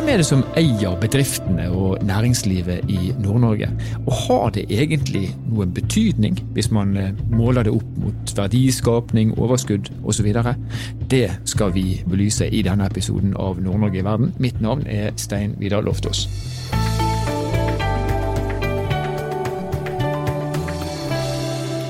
Hvem er det som eier bedriftene og næringslivet i Nord-Norge? Og har det egentlig noen betydning hvis man eh, måler det opp mot verdiskapning, overskudd osv.? Det skal vi belyse i denne episoden av Nord-Norge i verden. Mitt navn er Stein Vidar Loftaas.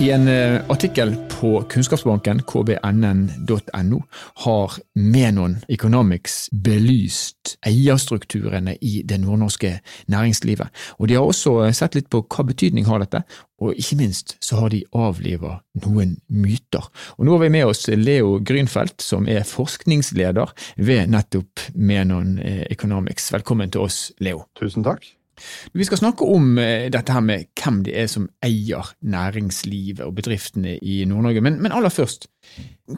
I en uh, artikkel på Kunnskapsbanken, kbnn.no, har Menon Economics belyst eierstrukturene i det nordnorske næringslivet. Og De har også sett litt på hva betydning har dette, og ikke minst så har de avliva noen myter. Og Nå har vi med oss Leo Grünfeldt, som er forskningsleder ved nettopp Menon eh, Economics. Velkommen til oss, Leo. Tusen takk. Vi skal snakke om eh, dette her med hvem det er som eier næringslivet og bedriftene i Nord-Norge. Men, men, aller først,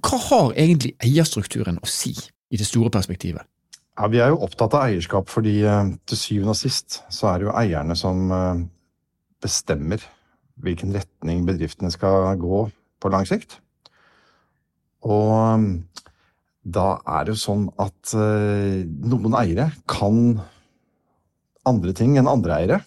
hva har egentlig eierstrukturen å si i det store perspektivet? Ja, Vi er jo opptatt av eierskap fordi eh, til syvende og sist så er det jo eierne som eh, bestemmer hvilken retning bedriftene skal gå på lang sikt. Og da er det jo sånn at noen eiere kan andre ting enn andre eiere.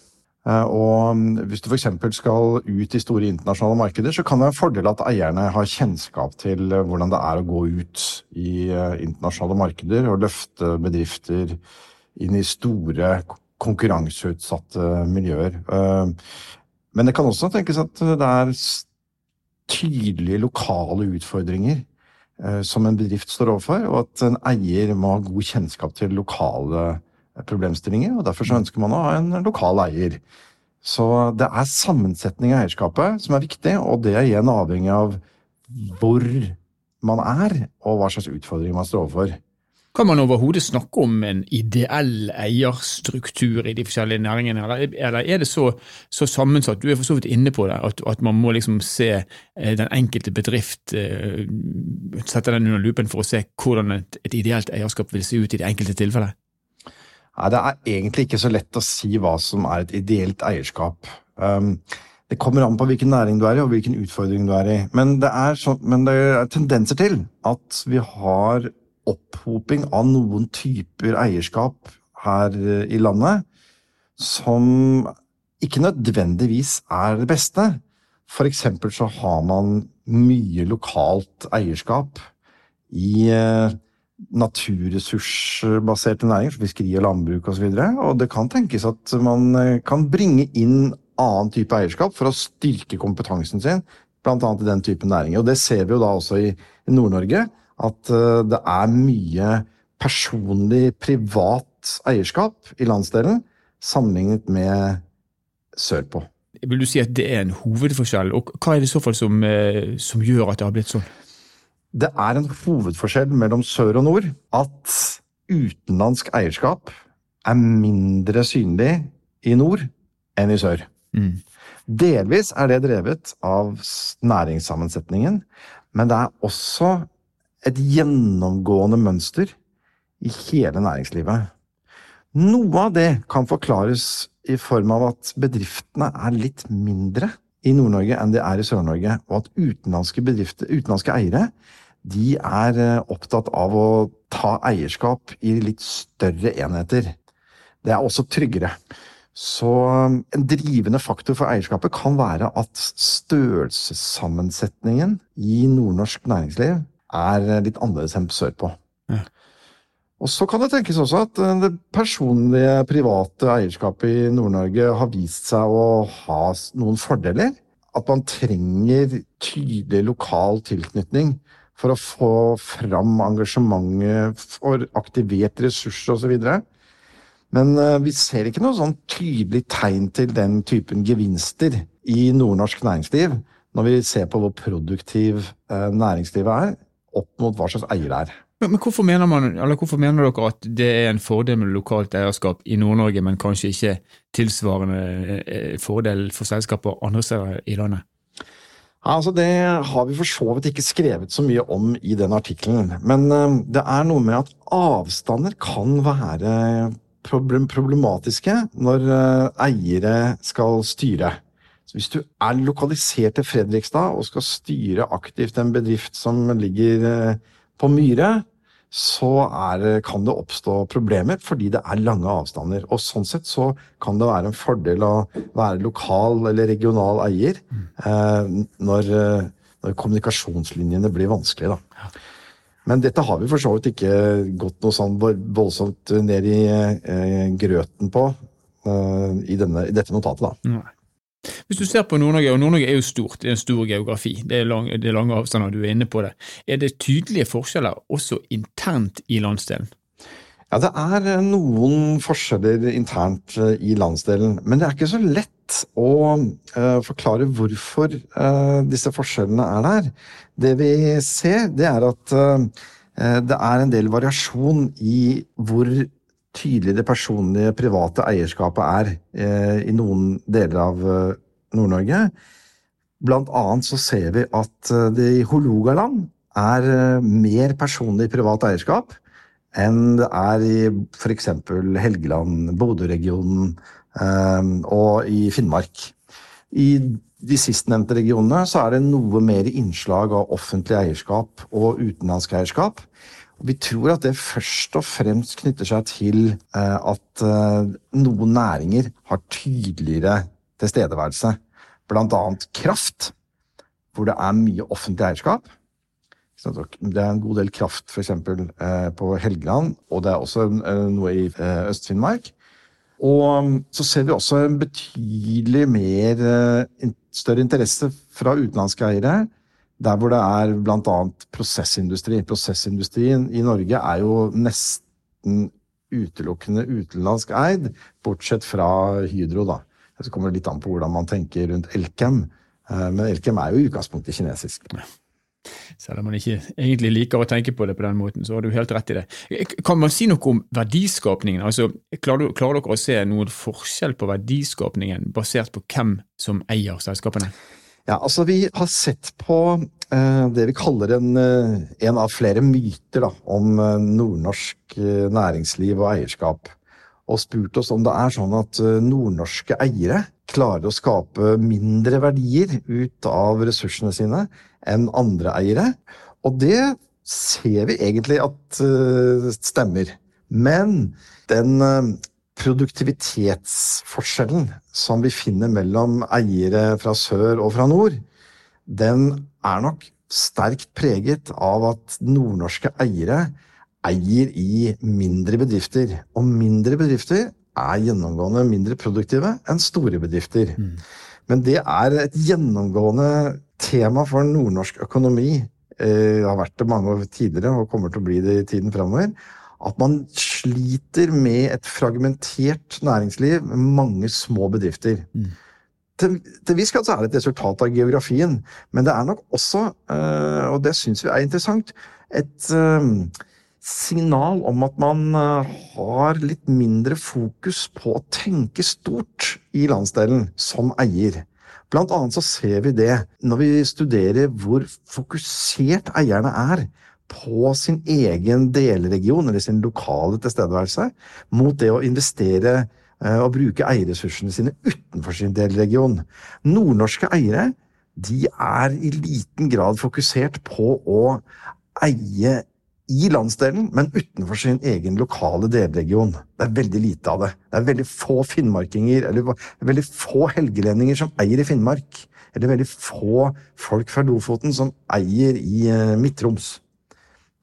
Eh, og hvis du f.eks. skal ut i store internasjonale markeder, så kan det være en fordel at eierne har kjennskap til eh, hvordan det er å gå ut i eh, internasjonale markeder og løfte bedrifter inn i store, konkurranseutsatte miljøer. Men det kan også tenkes at det er tydelige lokale utfordringer som en bedrift står overfor, og at en eier må ha god kjennskap til lokale problemstillinger, og derfor så ønsker man å ha en lokal eier. Så det er sammensetning av eierskapet som er viktig, og det er igjen avhengig av hvor man er, og hva slags utfordringer man står overfor. Kan man overhodet snakke om en ideell eierstruktur i de forskjellige næringene, eller er det så, så sammensatt, du er for så vidt inne på det, at, at man må liksom se eh, den enkelte bedrift, eh, sette den under lupen for å se hvordan et, et ideelt eierskap vil se ut i det enkelte tilfellet? Nei, Det er egentlig ikke så lett å si hva som er et ideelt eierskap. Um, det kommer an på hvilken næring du er i, og hvilken utfordring du er i. Men det er, så, men det er tendenser til at vi har opphoping av noen typer eierskap her eh, i landet som ikke nødvendigvis er det beste. For eksempel så har man mye lokalt eierskap i uh, naturressursbaserte næringer, som fiskeri og landbruk osv. Og, så og det kan tenkes at man eh, kan bringe inn annen type eierskap for å styrke kompetansen sin, bl.a. i den type næringer. Og det ser vi jo da også i Nord-Norge, at eh, det er mye personlig, privat eierskap i landsdelen sammenlignet med sørpå. Vil du si at det er en hovedforskjell, og hva er det i så fall som, eh, som gjør at det har blitt sånn? Det er en hovedforskjell mellom sør og nord at utenlandsk eierskap er mindre synlig i nord enn i sør. Mm. Delvis er det drevet av næringssammensetningen, men det er også et gjennomgående mønster i hele næringslivet. Noe av det kan forklares i form av at bedriftene er litt mindre i Nord-Norge enn de er i Sør-Norge, og at utenlandske, utenlandske eiere de er eh, opptatt av å ta eierskap i litt større enheter. Det er også tryggere. Så um, en drivende faktor for eierskapet kan være at størrelsessammensetningen i nordnorsk næringsliv er eh, litt annerledes enn sørpå. Ja. Og så kan det tenkes også at eh, det personlige, private eierskapet i Nord-Norge har vist seg å ha noen fordeler. At man trenger tydelig lokal tilknytning for å få fram engasjementet, for aktivert ressurser osv. Men uh, vi ser ikke noe sånn tydelig tegn til den typen gevinster i nordnorsk næringsliv når vi ser på hvor produktiv uh, næringslivet er, opp mot hva slags eier det er. Men hvorfor, mener man, hvorfor, mener dere at det er en fordel med lokalt eierskap i Nord-Norge, men kanskje ikke tilsvarende eh, fordel for selskaper andre steder i landet? Altså Det har vi for så vidt ikke skrevet så mye om i den artikkelen. Men uh, det er noe med at avstander kan være problematiske når uh, eiere skal styre. Så Hvis du er lokalisert til Fredrikstad og skal styre aktivt en bedrift som ligger uh, på Myre, så er, kan det oppstå problemer fordi det er lange avstander. Og sånn sett så kan det være en fordel å være lokal eller regional eier eh, når, når, kommunikasjonslinjene blir vanskelige. Da. Men dette har vi for så vidt ikke gått noe sånn voldsomt ned i eh, grøten på eh, i, denne, i, dette notatet. da. Nei. Hvis du ser på Nord-Norge, og Nord-Norge er jo stort, det er en stor geografi, det er, lang, det er lange avstander, du er inne på det. Er det tydelige forskjeller også internt i landsdelen? Ja, det er eh, noen forskjeller internt eh, i landsdelen, men det er ikke så lett å uh, forklare hvorfor uh, disse forskjellene er der. Det vi ser, det er at uh, det er en del variasjon i hvor tydelig det personlige, private eierskapet er eh, i noen deler av eh, Nord-Norge. Blant annet så ser vi at eh, det i Hålogaland er mer personlig privat eierskap enn det er i f.eks. Helgeland, Bodø-regionen og i Finnmark. I de sistnevnte regionene så er det noe mer innslag av offentlig eierskap og utenlandsk eierskap. Vi tror at det først og fremst knytter seg til eh, at eh, noen næringer har tydeligere tilstedeværelse. Blant annet kraft, hvor det er mye offentlig eierskap. Det er en god del kraft f.eks. Eh, på Helgeland, og det er også noe i Øst-Finnmark. Og så ser vi også en betydelig mer større interesse fra utenlandske eiere der hvor det er bl.a. prosessindustri. Prosessindustrien i Norge er jo nesten utelukkende utenlandsk eid, bortsett fra Hydro, da. Så kommer litt an på hvordan man tenker rundt Elkem. Eh, men Elkem er jo i utgangspunktet kinesisk. Selv om man ikke egentlig liker å tenke på det på den måten, så har du helt rett i det. Kan man si noe om verdiskapningen? Altså, klarer, du, klarer dere å se noen forskjell på verdiskapningen basert på hvem som eier selskapene? Ja, altså Vi har sett på eh, det vi kaller en, eh, en, av flere myter da, om eh, nordnorsk eh, næringsliv og eierskap. Og spurt oss om det er sånn at nordnorske eiere klarer å skape mindre verdier ut av ressursene sine enn andre eiere. Og det ser vi egentlig at uh, stemmer. Men den produktivitetsforskjellen som vi finner mellom eiere fra sør og fra nord, den er nok sterkt preget av at nordnorske eiere eier i mindre bedrifter. Og mindre bedrifter er gjennomgående mindre produktive enn store bedrifter. Mm. Men det er et gjennomgående tema for nordnorsk økonomi. Det eh, har vært det mange år tidligere og kommer til å bli det i tiden framover at man sliter med et fragmentert næringsliv med mange små bedrifter. Mm. Til, til viss grad så er det et resultat av geografien, men det er nok også, øh, og det syns vi er interessant, et øh, signal om at man øh, har litt mindre fokus på å tenke stort i landsdelen som eier. Blant annet så ser vi det når vi studerer hvor fokusert eierne er på sin egen delregion, eller sin lokale tilstedeværelse, mot det å investere eh, og bruke eierressursene sine utenfor sin delregion. Nordnorske eiere de er i liten grad fokusert på å eie i landsdelen, men utenfor sin egen lokale delregion. Det er veldig lite av det. Det er veldig få finnmarkinger, eller veldig få helgelendinger som eier i Finnmark. Eller veldig få folk fra Lofoten som eier i eh, Midt-Troms.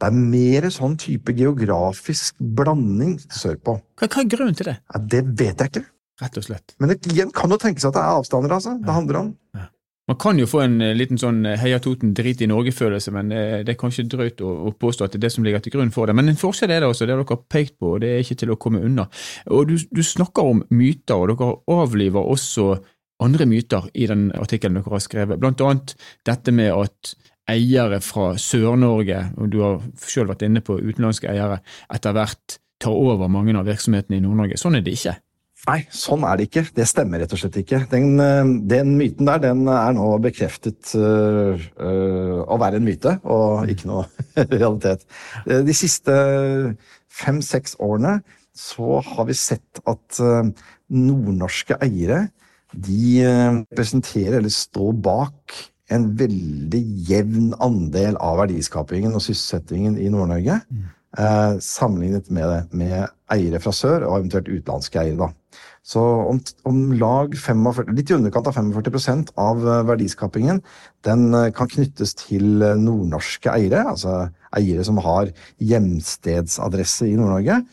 Det er mer sånn type geografisk blanding sørpå. Hva, hva er grunnen til det? Ja, det vet jeg ikke. Rett og slett. Men det igjen kan jo tenkes at det er avstander, altså. Det handler om. Ja. Man kan jo få en eh, liten sånn eh, Heia Toten, drit i Norge-følelse, men eh, det er kanskje drøyt å, å, påstå at det er det som ligger til grunn for det. Men en forskjell er det også, det dere har pekt på, og det er ikke til å komme unna. Og Du, du snakker om myter, og dere avliver også andre myter i den artikkelen dere har skrevet, blant annet dette med at eiere fra Sør-Norge, og du har selv vært inne på utenlandske eiere, etter hvert tar over mange av virksomhetene i Nord-Norge. Sånn er det ikke. Nei, sånn er det ikke. Det stemmer rett og slett ikke. Den, eh, den myten der den er nå bekreftet uh, uh, å være en myte, og ikke noe realitet. De siste fem-seks årene så har vi sett at nordnorske eiere de representerer eller står bak en veldig jevn andel av verdiskapingen og sysselsettingen i Nord-Norge. Mm. eh, sammenlignet med, med, eiere fra sør, og eventuelt utenlandske eiere. da. Så om, om lag 45, litt i underkant av 45% av eh, verdiskapingen den eh, kan knyttes til eh, nordnorske eiere, altså eiere som har hjemstedsadresse i Nord-Norge.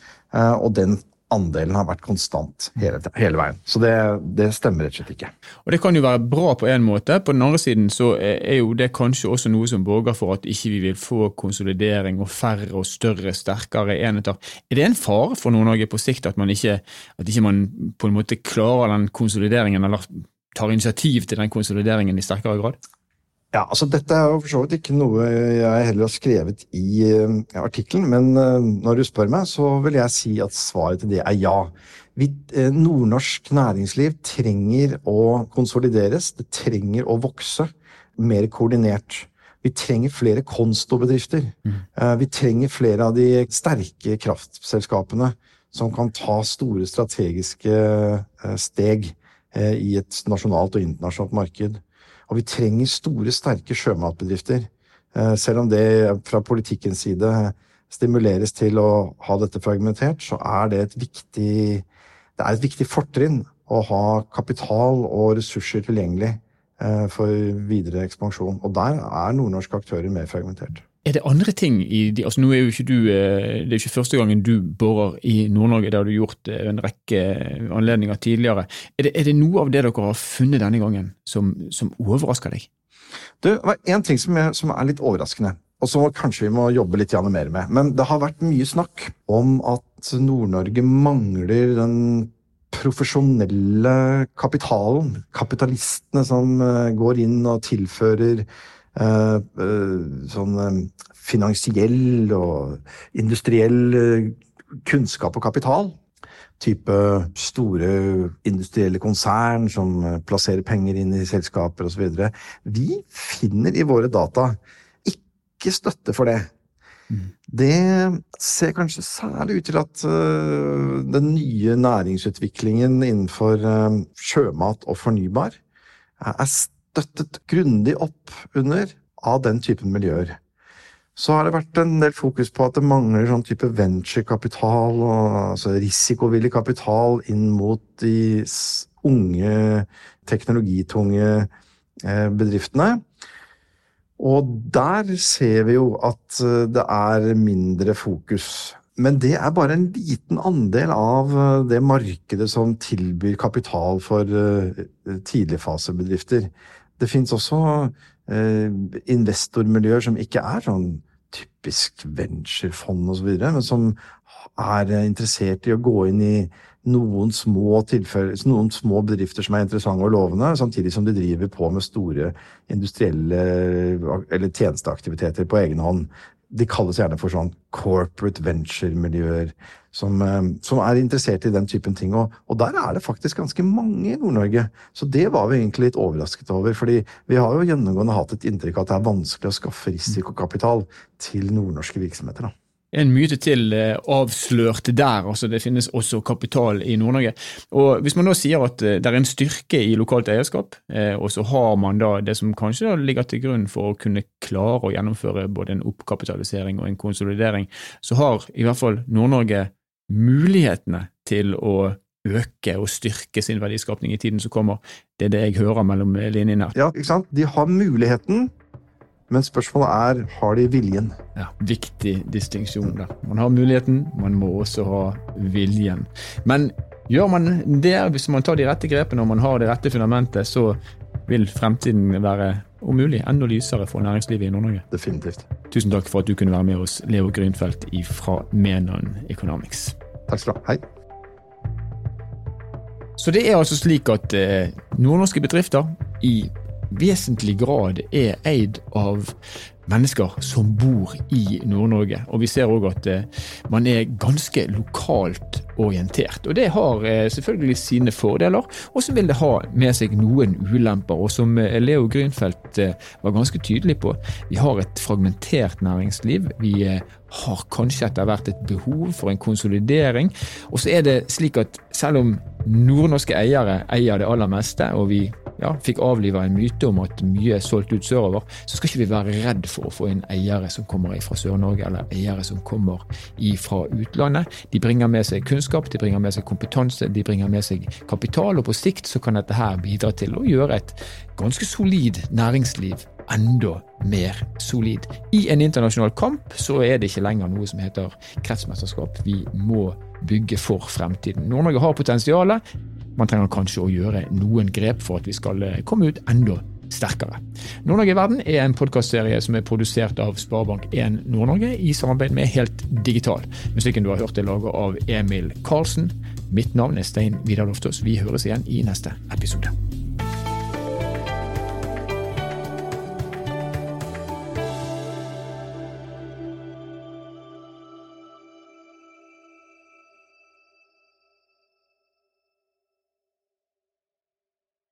Og den andelen har vært konstant hele, hele veien. Så det, det, stemmer rett og slett ikke. Og Det kan jo være bra på en måte. På den andre siden så er jo det kanskje også noe som borger for at ikke vi vil få konsolidering og færre og større, sterkere enheter. Er det en fare for Nord-Norge på sikt at man ikke, at ikke man på en måte klarer den konsolideringen, eller tar initiativ til den konsolideringen i sterkere grad? Ja, altså Dette er jo for så vidt ikke noe jeg heller har skrevet i uh, artikkelen, men uh, når du spør meg, så vil jeg si at svaret til det er ja. Vi, uh, nordnorsk næringsliv trenger å konsolideres, det trenger å vokse mer koordinert. Vi trenger flere konstobedrifter. Mm. vi trenger flere av de sterke kraftselskapene som kan ta store strategiske steg i et nasjonalt og internasjonalt marked. Og vi trenger store, sterke sjømatbedrifter. Eh, selv om det fra politikkens side stimuleres til å ha dette fragmentert, så er det et viktig, det er et viktig fortrinn å ha kapital og ressurser tilgjengelig eh, for videre ekspansjon. Og der er nordnorske aktører mer fragmentert. Er det andre ting i de, altså nå er jo ikke du, eh, Det er ikke første gangen du borer i Nord-Norge, det har du gjort eh, en rekke anledninger tidligere. Er det, er det, noe av det dere har funnet denne gangen som, som overrasker deg? Det var én ting som er, som er, litt overraskende, og som kanskje vi må jobbe litt mer med. Men det har vært mye snakk om at Nord-Norge mangler den profesjonelle kapitalen. Kapitalistene som eh, går inn og tilfører Eh, eh, sånn eh, finansiell og industriell kunnskap og kapital. Type store industrielle konsern som plasserer penger inn i selskaper osv. Vi finner i våre data ikke støtte for det. Mm. Det ser kanskje særlig ut til at den nye næringsutviklingen innenfor sjømat og fornybar er støttet grundig opp under av den typen miljøer. Så har det vært en del fokus på at det mangler sånn type venturekapital, altså risikovillig kapital inn mot de unge, teknologitunge eh, bedriftene. Og der ser vi jo at eh, det er mindre fokus. Men det er bare en liten andel av eh, det markedet som tilbyr kapital for tidligfasebedrifter. Det fins også eh, investormiljøer som ikke er sånn typisk venturefond osv., men som er interessert i å gå inn i noen små, noen små bedrifter som er interessante og lovende, samtidig som de driver på med store industrielle eller tjenesteaktiviteter på egen hånd de kalles gjerne for sånn corporate venture-miljøer, som, eh, som, er interessert i den typen ting. Og, og der er det faktisk ganske mange i Nord-Norge. Så det var vi egentlig litt overrasket over. fordi vi har jo gjennomgående hatt et inntrykk av at det er vanskelig å skaffe risikokapital til nordnorske virksomheter. da en myte til eh, avslørt der. altså Det finnes også kapital i Nord-Norge. Og Hvis man da sier at eh, det er en styrke i lokalt eierskap, og så har man da det som kanskje ligger til grunn for å kunne klare å gjennomføre både en oppkapitalisering og en konsolidering, så har i hvert fall Nord-Norge mulighetene til å øke og styrke sin verdiskapning i tiden som kommer. Det er det jeg hører mellom linjene. Ja, ikke sant? De har muligheten, men spørsmålet er har de viljen. Ja, Viktig distinksjon der. Man har muligheten, man må også ha viljen. Men gjør man det, hvis man tar de rette grepene og man har det rette fundamentet, så vil fremtiden være om mulig enda lysere for næringslivet i Nord-Norge. Definitivt. Tusen takk for at du kunne være med oss, Leo Grünfeldt fra Menon Economics. Takk skal du ha. Hei. Så det er altså slik at eh, nordnorske bedrifter i vesentlig grad er eid av mennesker som bor i Nord-Norge. Og vi ser òg at eh, man er ganske lokalt orientert. Og det har eh, selvfølgelig sine fordeler, og så vil det ha med seg noen ulemper. Og som eh, Leo Grünfeldt var ganske tydelig på, vi har et fragmentert næringsliv. Vi har kanskje etter hvert et behov for en konsolidering. Og så er det slik at selv om nordnorske eiere eier det aller meste, og vi ja, fikk avliva en myte om at mye er solgt ut sørover, så skal ikke vi være redd for å få inn eiere som kommer fra Sør-Norge, eller eiere som kommer fra utlandet. De bringer med seg kunnskap, de bringer med seg kompetanse, de bringer med seg kapital, og på sikt så kan dette her bidra til å gjøre et ganske solid næringsliv enda mer solid. I en internasjonal kamp så er det ikke lenger noe som heter kretsmesterskap. Vi må bygge for fremtiden. Nord-Norge har potensialet. Man trenger kanskje å gjøre noen grep for at vi skal eh, komme ut enda sterkere. Nord-Norge i verden er en podkastserie som er produsert av Sparebank1 Nord-Norge i samarbeid med Helt Digital. Musikken du har hørt er laget av Emil Karlsen. Mitt navn er Stein Vidar Loftaas. Vi høres igjen i neste episode.